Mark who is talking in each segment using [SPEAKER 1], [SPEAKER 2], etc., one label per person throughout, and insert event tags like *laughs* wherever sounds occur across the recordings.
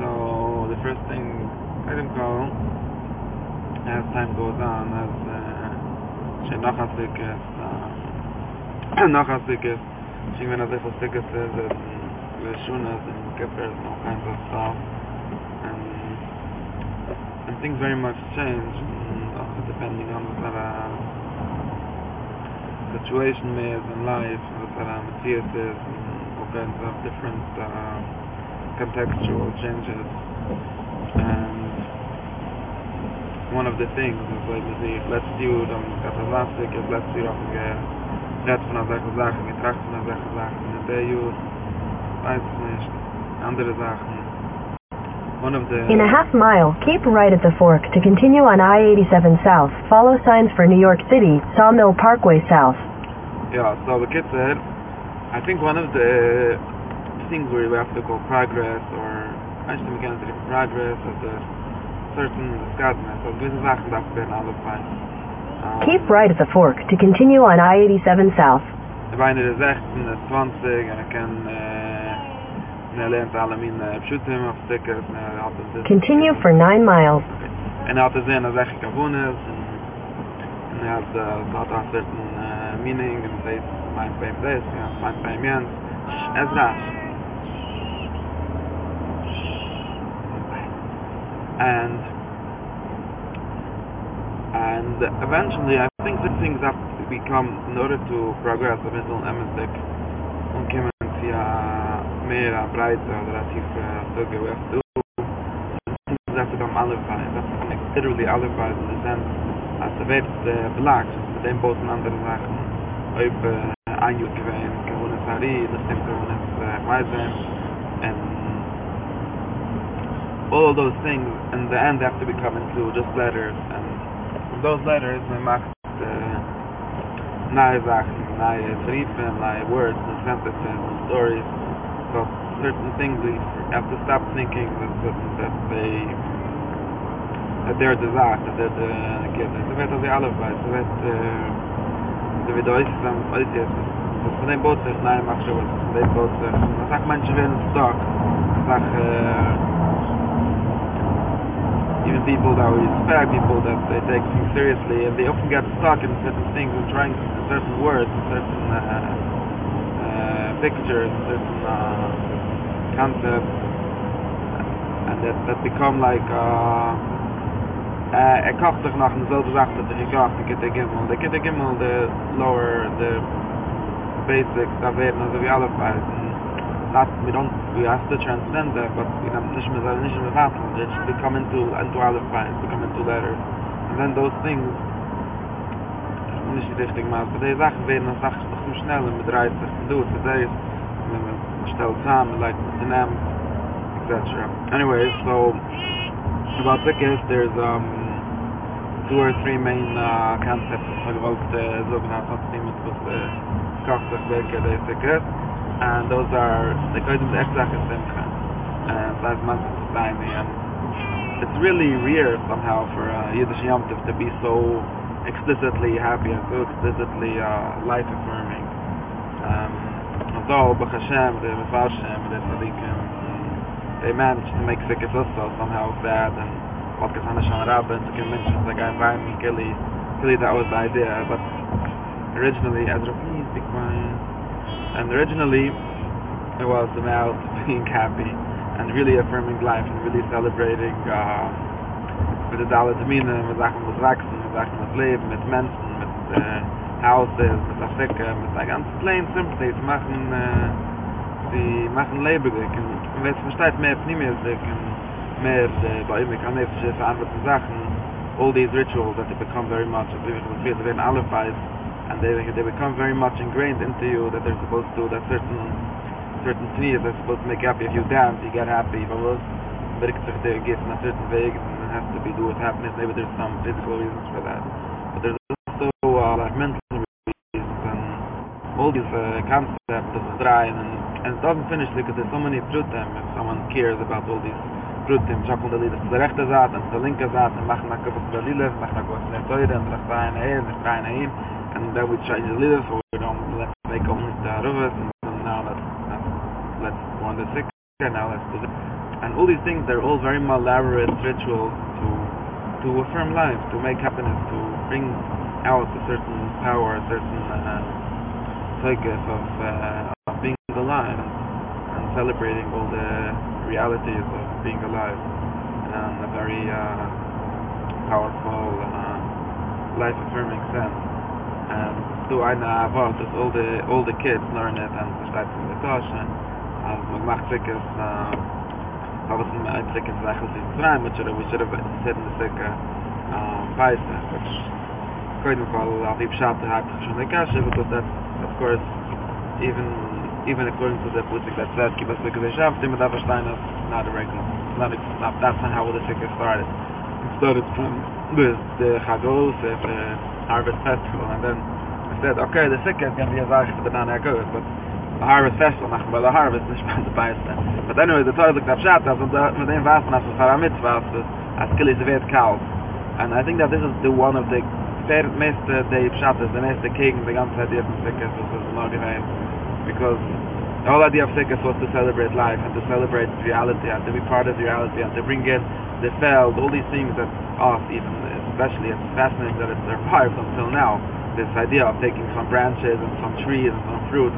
[SPEAKER 1] So the first thing I didn't call as time goes on as uh, she noch a ticket uh, noch a ticket she went a the shunas and kippers and all kinds of stuff. And and things very much change depending on of situation is in life what sort of Matthias is and all kinds of different uh, contextual changes and one of the things is like let's do them got a plastic is let's do up again net von der Sache Sachen getracht von der Sache Sachen in der weiß nicht andere Sachen one of the
[SPEAKER 2] In a half mile, keep right at the fork to continue on I-87 South. Follow signs for New York City, Sawmill Parkway South.
[SPEAKER 1] Yeah, so the kid said, I think one of the things where we have to call progress or can say progress of the certain so gewisse Sachen darf werden alle fein.
[SPEAKER 2] Keep right at the fork to continue on I-87 South.
[SPEAKER 1] Ich meine, der 16, der 20, und er kann, äh, und er alle auf Stickers, und er hat das...
[SPEAKER 2] Continue for 9 miles.
[SPEAKER 1] En hij had gezien dat ik gewoon is. En hij had, uh, het had een certain uh, meaning. En zei, mijn pijn ja, mijn pijn raas. And and eventually I think that things have to become in order to progress a little emistic und kommen sie a mehr a breite oder a tiefe Züge we have to things have to become have to become literally alified in the sense as the wird uh, belagt mit dem boten andere Sachen ob uh, ein Jut gewähnt gewohne Sari das dem gewohne uh, Weisen and all those things in the end have to become into just letters and from those letters we macht uh, nahe Sachen, nahe Briefe, nahe words, and sentences, and stories. So certain things we have to stop thinking that, that, that they that they're the Zach, that they're the kid. So wird also alle weiß, so wird so wie Deutsch ist am Oisies, was von dem Boot ist, nahe mach schon was von dem Boot ist. Man sagt, manche werden uh, even people that we respect, people that they take things seriously, and they often get stuck in certain things and trying certain words, certain uh, uh, pictures, certain uh, concepts, and that, that become like uh, uh, er kocht toch nog dezelfde zaak dat er gekocht, de kitte gimmel. De kitte gimmel, de lower, the basics, dat werden also wie alle feiten. last we don't we have to transcend that but you know this is a vision of that and it's becoming to and to all of that becoming to better and then those things und ich dachte ich mal bei Sach wenn man sagt doch nur schnell mit 30 zu do so da ist wenn zusammen like in am etc anyway so about the case there's um two or three main uh, concepts about the so genannt hat sie mit was gesagt hat welche der and those are the kodim the extra simcha and that's month time and it's really rare somehow for uh, Yiddish Yom to be so explicitly happy and so explicitly uh, life affirming. Um, although Baruch Hashem the Mefarshim the Tzadikim they managed to make Sikkot also somehow sad and what can Hanashan Rabbin to convince us like I'm Kili Kili that was the idea. But originally Ezra please be quiet and originally it was about being happy and really affirming life and really celebrating uh, mit der Dalle Termine, mit Sachen mit Wachsen, mit Sachen mit Leben, Menschen, mit Houses, mit Afrika, mit der ganzen plain Sympathy zu machen, uh, die machen lebendig und wenn es versteht mehr Pneumiastik und mehr uh, bei ihm, ich kann nicht verantwortliche Sachen, all these rituals that they become very much, they werden alle and they they become very much ingrained into you that they're supposed to that certain certain sneeze that's supposed to make happy. If you dance, you get happy. But was breaks sich der gift in a certain way, and it has to be do with happiness. Maybe there's some physical reasons for that. But there's also uh, like mental reasons and all these uh, concepts of trying and, and it doesn't finish because there's so many prutim if someone cares about all these prutim, chocolate the leader to the rechte zaat and the linke zaat and machen a couple of the leader, machen a couple of the teure and the rechte ein, the rechte ein, and then we change the leader so we don't let make only the ruvas and now let's, let's, let's on the sick now let's do and all these things they're all very elaborate rituals to to affirm life to make happiness to bring out a certain power a certain uh, of, uh, of being alive and celebrating all the realities of being alive and a very uh, powerful uh, life affirming sense um do i know about the all the all the kids learn it and the stuff in the class and um my math trick is um how was my trick is like this try much or we should have said in the sick uh, um paisa which kind of all of the shop the hat from the cash but that of course even even according to the politics that said keep us because the shop the mother stein is not a regular not it's not that's not how the trick started. Started from with the Chagos, the Harvest Festival, and then I said, okay, the Sikh is going to be a Zayach for the Nana Agos, but the harvest festival machen weil der harvest nicht bei der beiste but anyway the toilet the chat also da mit dem was man für a mitzwa as kill is vet cow and i think that this is the one of the fair mr the chat is the mr king the ganze idea of sickness is not divine because the whole idea of sickness was to celebrate life and to celebrate reality and to be part of reality and to bring in the feld all these things that off even especially it's fascinating that it survived until now this idea of taking some branches and some trees and some fruits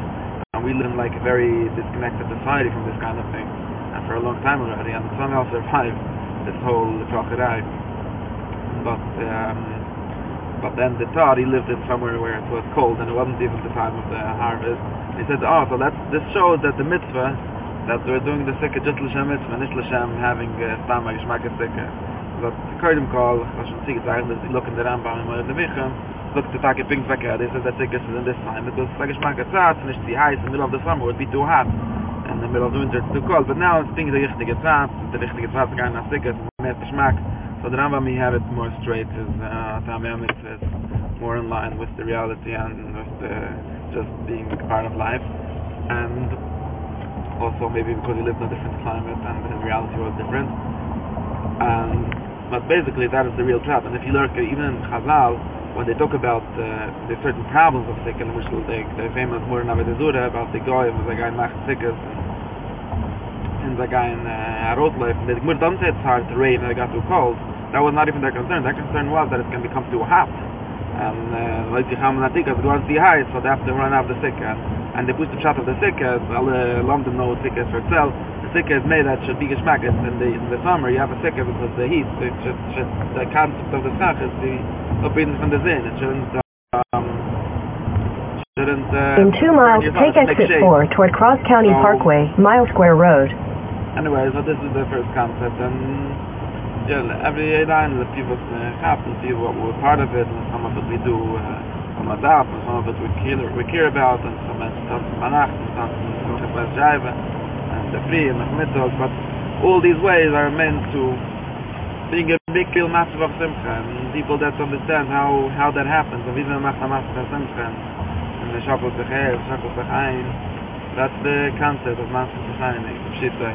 [SPEAKER 1] and we live in like a very disconnected society from this kind of thing. And for a long time already and somehow survived this whole crocodile. But um, but then the he lived in somewhere where it was cold and it wasn't even the time of the harvest he said oh so that's this shows that the mitzvah that we're doing the sikha just l'shem mitzvah nicht l'shem having uh, stama gishmak sikha but the Kurdim call I should see it's actually look in the Rambam and the Micham look to take a pink back. This is that tickets in this time. It was like a schmack of tzatz, it's the high in the middle of the summer. It would be too hot. In the middle of the winter, it's too cold. But now it's things the richtige tzatz. The richtige tzatz again, not tickets, more schmack. So the Rambam, he have it more straight. His uh, Tamem is more in line with the reality and with the, just being part of life. And also maybe because he lived in a different climate and his reality was different. And but basically that is the real trap. And if you look even in Chazal, when they talk about uh, the certain problems of and which the, the famous more in about the guy who was a guy in Machzikas and the guy in uh, Arotleif the Gmur don't say it's hard to rain and it got too cold that was not even their concern. Their concern was that it can become too hot. And uh, like the Chaman Atikas it was the high so they have to run out of the sick and, they push the shot of the sick as all London know sick for itself. The sick is made that should be geschmack in the, in the summer. You have a sick because the heat. It should, should, the concept of the sach is the opinion from the Zin. It shouldn't, um, shouldn't, uh,
[SPEAKER 2] In two miles, take exit 4 toward Cross County so, Parkway, Mile Square Road.
[SPEAKER 1] Anyway, so this is the first concept, and every line the people uh, have to see what we're part of it, and some of it we do uh, on Madaf, and some of it we care, we care about, and some of it stuff Manach, and some of it Jaiva, and the Free, and the Mittag, but all these ways are meant to bring a big deal massive of Simcha and people that understand how how that happens and even macht a massive of Simcha and the Shabbos Becher, Shabbos Bechaim that's the concept of massive of Shittah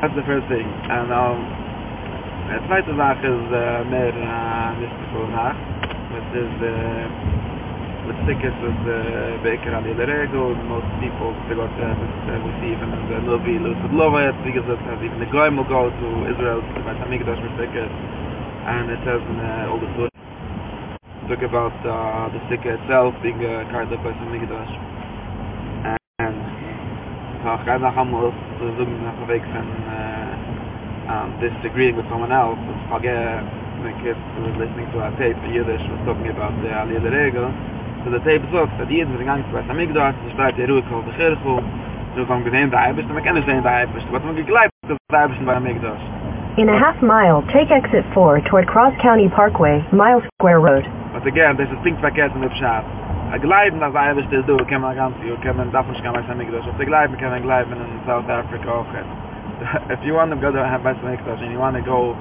[SPEAKER 1] that's the first thing and um Die zweite Sache ist äh, mehr äh, nicht so nach. Das ist, äh, das Stück ist, äh, Baker an jeder Regel und most people still got äh, das äh, sie even in äh, nur wie Lutz und Lova jetzt, wie gesagt, hat in der Gäume go to Israel, zu mein Tamigdash mit Stück. And it has an äh, older story. Talk about uh, the Stück itself being uh, uh, a uh, kind of a Tamigdash. And, ach, ein Nachhamus, so zoomen nach Weg von, um, disagreeing with someone else, and forget my kid who was listening to our tape in Yiddish was talking about the Aliyah the Regel, so the tape sagt, that Yiddish is going to Beit HaMikdash, and start the Ruh called the Chirchu, so I'm going to the Eibish, and I can't say the Eibish, but I'm going to the Eibish in Beit HaMikdash.
[SPEAKER 2] In a half mile, take exit 4 toward Cross County Parkway, Mile Square Road.
[SPEAKER 1] But again, there's a thing verkehrt in the Pshat. a gleib gun sei you, du kemen ganz jo kemen darf nicht kemen samig das auf der gleib kemen gleib in south africa auch *laughs* if you want to go to have best mix up and you want to go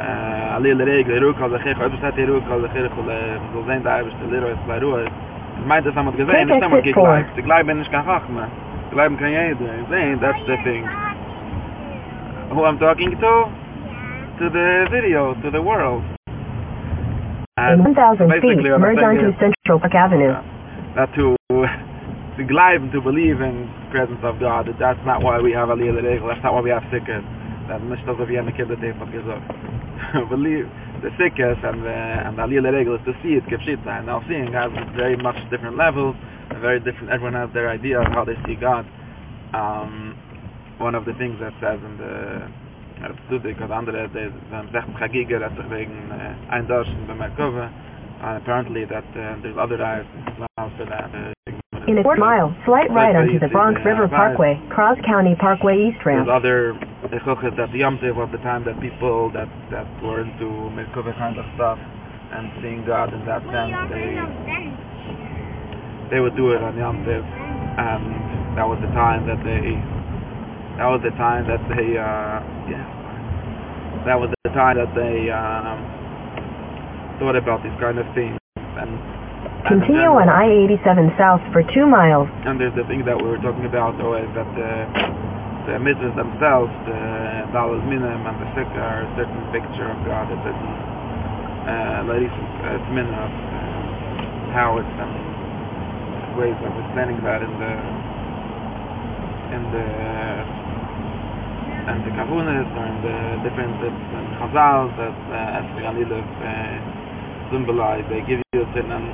[SPEAKER 1] uh, a little rig uh, the rook of the khir khir the rook of the khir khir the go then dive the little is by rook it might have some gesehen ist einmal gekleibt the glaube nicht kann hach man glauben kann jeder sehen that's the thing. Who i'm talking to? To the video to the world.
[SPEAKER 2] And In 1,000 feet, merge onto Central Park Avenue.
[SPEAKER 1] Yeah. That to, *laughs* to glide to believe in presence of God. That's not why we have Aliyah L'Regel. That's not why we have Sikkah. That nicht das, wie eine Kinder teif hat gesagt. Believe, the Sikkah and the, and the Aliyah L'Regel is to see it, kipshit sein. Now seeing has very much different levels, very different, everyone has their idea of how they see God. Um, one of the things that says in the Er hat zu dik, andere, die sind echt chagiger, hat sich wegen äh, ein Dorschen bei Merkova. And apparently that uh, there's other eyes for that. Uh,
[SPEAKER 2] in a quarter mile, slight right onto the Bronx River Parkway, Cross County Parkway East Ramp.
[SPEAKER 1] There's other echoches that the Yom Tov of the time that people that, that were into Merkova kind of stuff and seeing God in that sense, they, they would do it on Yom Tov. And that was the time that they that was the time that they uh yeah that was the time that they um thought about these kind of things and
[SPEAKER 2] continue on I-87 south for two miles?
[SPEAKER 1] And there's the thing that we were talking about always that the the mitzvahs themselves the Daled Minim and the Sikh are a certain picture of God a certain uh ladies uh, min of uh, how it's and ways of understanding that in the in the and the kavunas and the different and chazal that uh, as the galil of uh, symbolize. They give you a certain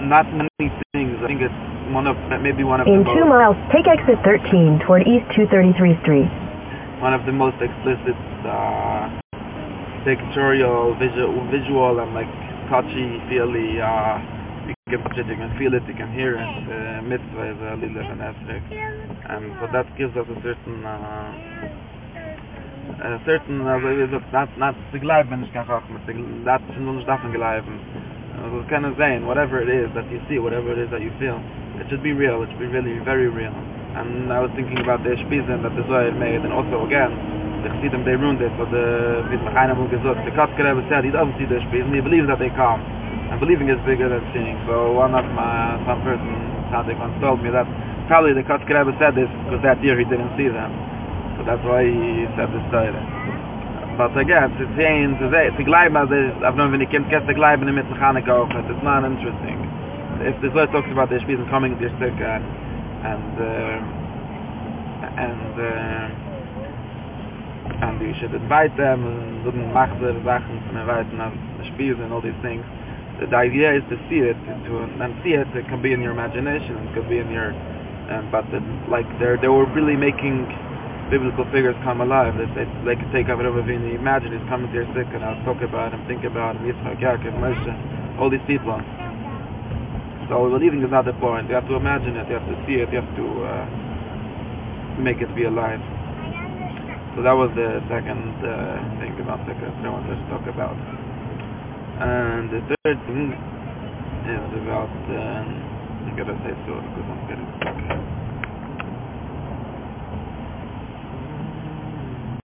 [SPEAKER 1] not many things I think it's one of maybe one of
[SPEAKER 2] in
[SPEAKER 1] the
[SPEAKER 2] two miles take exit 13 toward east 233 street
[SPEAKER 1] one of the most explicit uh, pictorial visual visual and like touchy feely uh, you can touch it, you can feel it, you can hear it. Uh, mitzvah is a little an aspect. And so that gives us a certain, uh, a certain, uh, not, not to gleiben, ich kann auch mit, das Also kind of saying, whatever it is that you see, whatever it is that you feel, it should be real, it should be really very real. And I was thinking about the Shpizin that the Zohar made, and also again, the Chassidim, they ruined it, so the, wohl gesagt, the Kotzker said, he doesn't see the Shpizin, he believes that they come. And believing is bigger than seeing. So one of my, some person, Sadik once told me that probably the Kotzker Rebbe said this because that year he didn't see them. So that's why he said this story. But again, to saying, to say, to gleiben, as is, I've known when he came to the gleiben mit Mechanik auch, it's not interesting. If the Zohar talks about the Shpizin coming to your stick and, and, uh, and, uh, and you should invite them and wouldn't make the Sachen from inviting us the Shpizin and all these things. the idea is to see it to and see it it can be in your imagination it could be in your um, but the, like they're they were really making biblical figures come alive. They, they could take over in imagine he's coming to your sick and I'll talk about him think about him Yitzchak Yaakov Moshe all these people. So believing is not the point. You have to imagine it. You have to see it. You have to uh, make it be alive. So that was the second uh, thing about the I wanted to talk about. And the third thing is about um, I gotta say so because I'm getting stuck